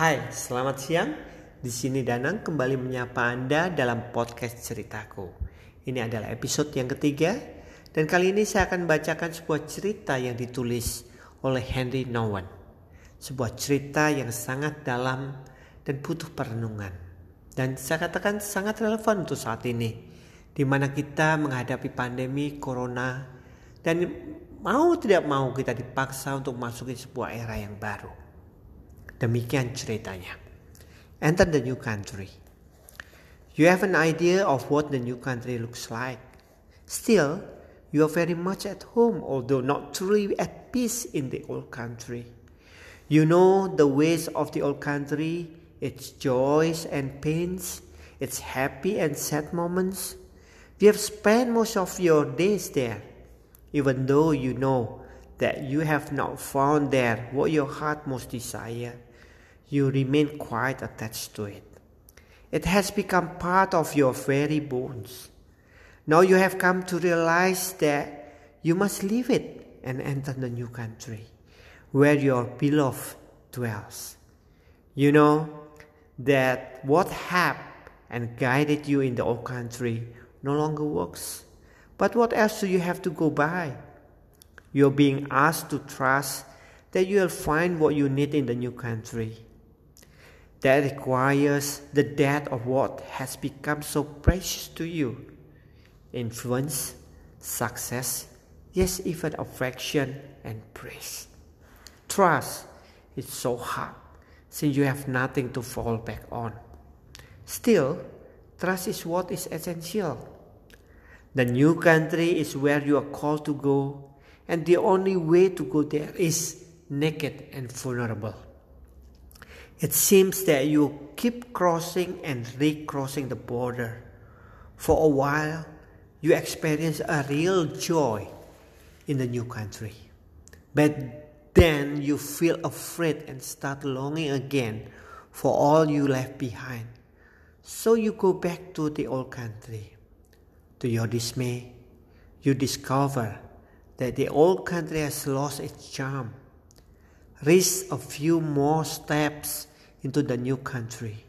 Hai, selamat siang. Di sini Danang kembali menyapa Anda dalam podcast ceritaku. Ini adalah episode yang ketiga dan kali ini saya akan bacakan sebuah cerita yang ditulis oleh Henry Nowen. Sebuah cerita yang sangat dalam dan butuh perenungan. Dan saya katakan sangat relevan untuk saat ini. Di mana kita menghadapi pandemi corona dan mau tidak mau kita dipaksa untuk masukin sebuah era yang baru. Demikian ceritanya. Enter the new country. You have an idea of what the new country looks like. Still, you are very much at home, although not truly at peace in the old country. You know the ways of the old country, its joys and pains, its happy and sad moments. You have spent most of your days there even though you know that you have not found there what your heart most desire, you remain quite attached to it. It has become part of your very bones. Now you have come to realize that you must leave it and enter the new country where your beloved dwells. You know that what helped and guided you in the old country no longer works. But what else do you have to go by? You're being asked to trust that you'll find what you need in the new country. That requires the death of what has become so precious to you influence, success, yes, even affection and praise. Trust is so hard since you have nothing to fall back on. Still, trust is what is essential. The new country is where you are called to go, and the only way to go there is naked and vulnerable. It seems that you keep crossing and recrossing the border. For a while, you experience a real joy in the new country. But then you feel afraid and start longing again for all you left behind. So you go back to the old country. To your dismay, you discover that the old country has lost its charm. Risk a few more steps into the new country,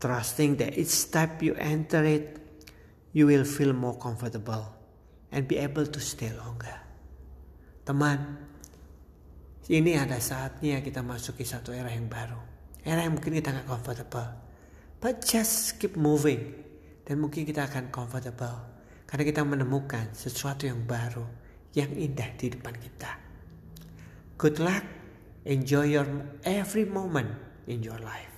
trusting that each step you enter it, you will feel more comfortable and be able to stay longer. Teman, ini ada saatnya kita masuki satu era yang baru. Era yang mungkin kita nggak comfortable. But just keep moving dan mungkin kita akan comfortable karena kita menemukan sesuatu yang baru yang indah di depan kita. Good luck, enjoy your every moment in your life.